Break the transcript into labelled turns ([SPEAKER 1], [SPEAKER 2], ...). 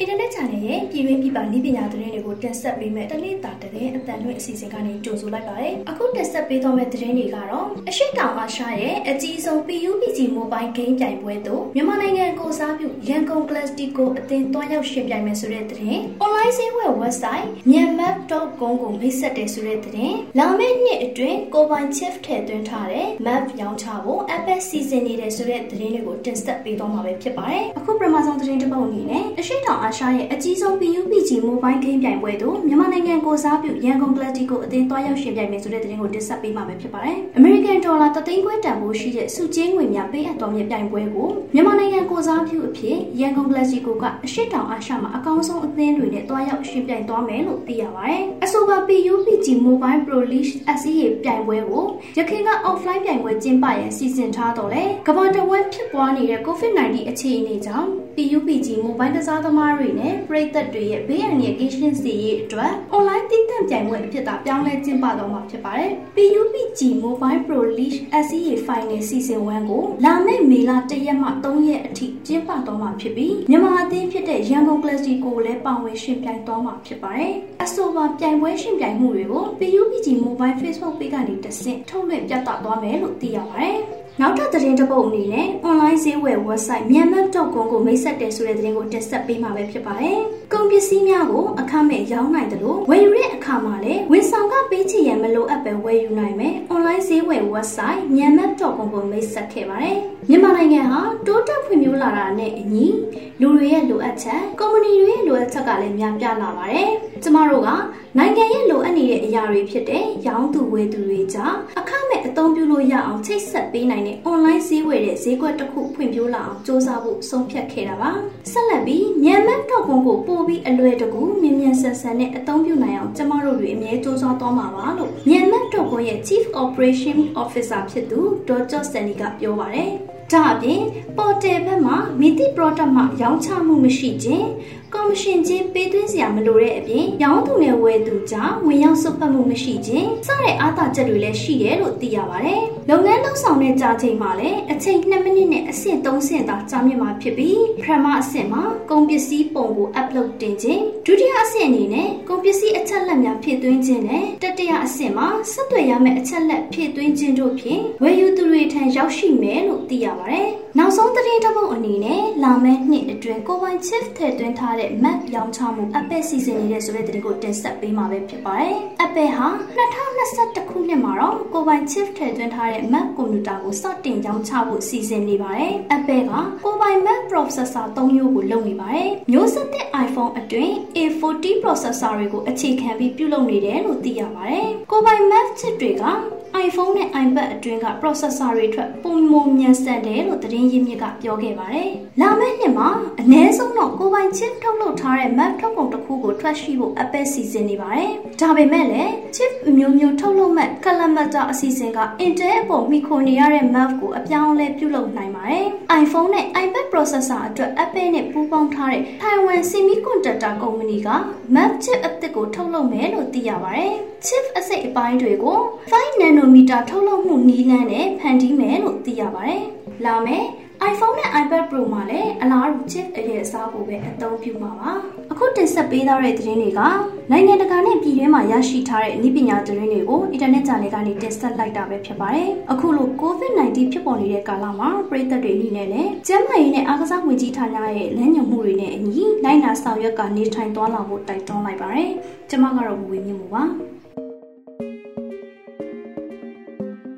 [SPEAKER 1] အင်တာနက် channel ရဲ့ပြည်တွင်းပြည်ပနည်းပညာသတင်းတွေကိုတင်ဆက်ပေးမယ့်တနေ့တာသတင်းအတန်လွှင့်အစီအစဉ်ကနေကြိုဆိုလိုက်ပါတယ်။အခုတင်ဆက်ပေးသွားမယ့်သတင်းတွေကတော့အရှိတောင်အာရှရဲ့အကြီးဆုံး PUBG Mobile Game ပြိုင်ပွဲသို့မြန်မာနိုင်ငံကိုစားပြုရန်ကုန် Classico အသင်းတွားရောက်ရှင်ပြိုင်မယ်ဆိုတဲ့သတင်း။ online ဈေးဝယ် website myanmar.com ကိုမိတ်ဆက်တယ်ဆိုတဲ့သတင်း။လာမယ့်နှစ်အတွင်းကိုပိုင် chef ထည့်သွင်းထားတဲ့ map ရောင်းချဖို့ Apple စီစဉ်နေတယ်ဆိုတဲ့သတင်းတွေကိုတင်ဆက်ပေးသွားမှာပဲဖြစ်ပါတယ်။အခုပထမဆုံးသတင်းတစ်ပုဒ်အနေနဲ့အရှိတောင်အာရှရဲ့အကြီးဆုံး PUBG Mobile Game ပြိုင်ပွဲသို့မြန်မာနိုင်ငံကိုစားပြုရန်ကုန် Classico အသင်းတွားရောက်ရှင်ပြိုင်မယ်ဆိုတဲ့သတင်းကိုတင်ဆက်ပေးမှာပဲဖြစ်ပါတယ်။ American Dollar တသိန်းခွဲတန်ဖိုးရှိတဲ့စုချင်းငွေများပေးအပ်တော်မြပြိုင်ပွဲကိုမြန်မာနိုင်ငံကိုစားပြုအဖြစ်ရန်ကုန် Classico ကအရှိတောင်အာရှမှာအကောင်းဆုံးအသင်းတွေနဲ့တွားရောက်ရှင်ပြိုင်သွားမယ်လို့သိရပါတယ်။အဆိုပါ PUBG Mobile Pro League SEA ပြိုင်ပွဲကိုရခိုင်က offline ပြိုင်ပွဲကျင်းပရန်စီစဉ်ထားတော့လေကမ္ဘာတဝက်ဖြစ်ပွားနေတဲ့ COVID-19 အခြေအနေကြောင့် PUBG Mobile ကစားသမားတွေနဲ့ပရိသတ်တွေရဲ့ဘေးအန္တရာယ်ကင်းရှင်းစေရေးအတွက် online တည်တံ့ပြိုင်ပွဲအဖြစ်သာပြောင်းလဲကျင်းပတော့မှာဖြစ်ပါတယ်။ PUBG Mobile Pro League SEA Final Season 1ကိုလာမယ့်မေလ1ရက်မှ3ရက်အထိကျင်းပတော့မှာဖြစ်ပြီးမြန်မာအသင်းဖြစ်တဲ့ရန်ကုန် Classic ကိုလည်းပါဝင်ရှင်ပြိုင်တော့မှာဖြစ်ပါတယ်။အဆိုပါပြိုင်ပွဲရှင်ပြိုင်မှုတွေကို PUBG Mobile Facebook Page ကနေတဆင့်ထုတ်လွှင့်ပြသသွားမယ်လို့သိရပါတယ်။ နောက်ထပ်သတင်းတစ်ပုဒ်အနေနဲ့ online ဈေးဝယ် website myanmar.com ကိုမိတ်ဆက်တယ်ဆိုတဲ့သတင်းကိုတင်ဆက်ပေးမှာပဲဖြစ်ပါတယ်။ကုန်ပစ္စည်းများကိုအခမဲ့ရောင်းနိုင်တယ်လို့ဝယ်ယူတဲ့အခါမှာလည်းဝန်ဆောင်ကပေးချင်ရန်မလိုအပ်ပဲဝယ်ယူနိုင်မယ်။ online ဈေးဝယ် website myanmar.com ကိုမိတ်ဆက်ခဲ့ပါတယ်။မြန်မာနိုင်ငံဟာတိုးတက်ဖွံ့ဖြိုးလာတာနဲ့အညီလူတွေရဲ့လိုအပ်ချက်ကုမ္ပဏီတွေရဲ့လိုအပ်ချက်ကလည်းများပြားလာပါတယ်။ကျမတို့ကနိုင်ငံရဲ့လိုအပ်နေတဲ့အရာတွေဖြစ်တဲ့ရောင်းသူဝယ်သူတွေကြားအခမဲ့ အသုံးပြုလို့ရအောင်ချိတ်ဆက်ပေးနိုင်တဲ့ online ဈေးဝယ်တဲ့ဈေးကွက်တစ်ခုဖွံ့ဖြိုးလာအောင်စ조사ဖို့ဆုံးဖြတ်ခဲ့တာပါဆက်လက်ပြီးမြန်မာတော့ကွန်ကိုပို့ပြီးအလွယ်တကူမြင်မြန်ဆန်ဆန်နဲ့အသုံးပြုနိုင်အောင်ကျမတို့တွေအမြဲစ조사သွားမှာပါလို့မြန်မာတော့ကွန်ရဲ့ Chief Operation Officer ဖြစ်သူဒေါ်ကျော့စန်နီကပြောပါတယ် ဒါအပြင်ပေါ်တယ်ဘက်မှာမိတိ product မှာရောင်းချမှုမရှိခြင်းကော်မရှင်ချင်းပေးသွင်းစရာမလိုတဲ့အပြင်ရောင်းသူနဲ့ဝယ်သူကြားဝင်ရောက်စွက်ဖက်မှုမရှိခြင်းစတဲ့အားသာချက်တွေလည်းရှိတယ်လို့သိရပါတယ်။လုပ်ငန်းလုပ်ဆောင်တဲ့ကြာချိန်မှာလည်းအချိန်2မိနစ်နဲ့အဆင့်3ဆင့်သာကြာမြင့်မှာဖြစ်ပြီးပထမအဆင့်မှာကုန်ပစ္စည်းပုံကို upload တင်ခြင်းဒုတိယအဆင့်အနေနဲ့ကုန်ပစ္စည်းအချက်လက်များဖြည့်သွင်းခြင်းနဲ့တတိယအဆင့်မှာဆက်သွယ်ရမယ့်အချက်လက်ဖြည့်သွင်းခြင်းတို့ဖြင့်ဝယ်ယူသူတွေထံရောက်ရှိမယ်လို့သိရပါတယ်။နောက်ဆုံးသတင်းတစ်ပုဒ်အနေနဲ့လာမယ့်နှစ်အတွင်းကိုပိုင် chip ထည့်သွင်းထားတဲ့ Mac ရောင်းချမှု Apple စီစဉ်နေတဲ့ဆိုတဲ့သတင်းကိုတင်ဆက်ပေးမှာပဲဖြစ်ပါတယ်။ Apple ဟာ2021ခုနှစ်မှာတော့ကိုပိုင် chip ထည့်သွင်းထားတဲ့ Mac ကွန်ပျူတာကိုစတင်ရောင်းချဖို့စီစဉ်နေပါတယ်။ Apple ကကိုပိုင် Mac processor 3မျိုးကိုလုပ်နေပါတယ်။မျိုးဆက်တဲ့ iPhone အတွင်း A40 processor တွေကိုအခြေခံပြီးပြုလုပ်နေတယ်လို့သိရပါတယ်။ကိုပိုင် Mac chip တွေက iPhone နဲ့ iPad အတွင်းက processor တွေထွက်ပုံမမြန်ဆန်တယ်လို့သတင်းရင်းမြစ်ကပြောခဲ့ပါတယ်။လာမယ့်နှစ်မှာ အနည်းဆုံးတော့ကိုပိုင် chip ထုတ်လုပ်ထားတဲ့ Mac ထုတ်ကုန်တစ်ခုကိုထွက်ရှိဖို့ Apple စီစဉ်နေပါတယ်။ဒါပေမဲ့လည်း chip မျိုးမျိုးထုတ်လုပ်မဲ့ Kalamata အစီအစဉ်က Intel အပေါ်မိခိုနေရတဲ့ Mac ကိုအပြောင်းအလဲပြုလုပ်နိုင်ပါတယ်။ iPhone နဲ့ iPad processor အတွက် Apple နဲ့ပူးပေါင်းထားတဲ့ Taiwan Semiconductor ကုမ္ပဏီက Mac chip အသစ်ကိုထုတ်လုပ်မယ်လို့သိရပါတယ်။ chip အစိတ်အပိုင်းတွေကို5 nanometer ထုတ်လုပ်မှုနည်းလမ်းနဲ့ဖန်တီးမယ်လို့သိရပါတယ်။လာမယ့် iPhone နဲ့ iPad Pro မှာလည်းအလားတူ chip အရွယ်အစားကိုပဲအသုံးပြုမှာပါ။အခုတင်ဆက်ပေးထားတဲ့သတင်းတွေကနိုင်ငံတကာနဲ့ပြည်တွင်းမှာရရှိထားတဲ့နည်းပညာသတင်းတွေကိုအင်တာနက်ဂျာနယ်ကနေတင်ဆက်လိုက်တာပဲဖြစ်ပါတယ်။အခုလို COVID-19 ဖြစ်ပေါ်နေတဲ့ကာလမှာပြည်သက်တွေအနေနဲ့လည်းကျန်းမာရေးနဲ့အားကစားဝန်ကြီးဌာနရဲ့လမ်းညွှန်မှုတွေနဲ့အညီလိုက်နာဆောင်ရွက်ကနေထိုင်သွားလာဖို့တိုက်တွန်းလိုက်ပါတယ်။ကျွန်မကတော့ဝေမြင့်မှုပါ။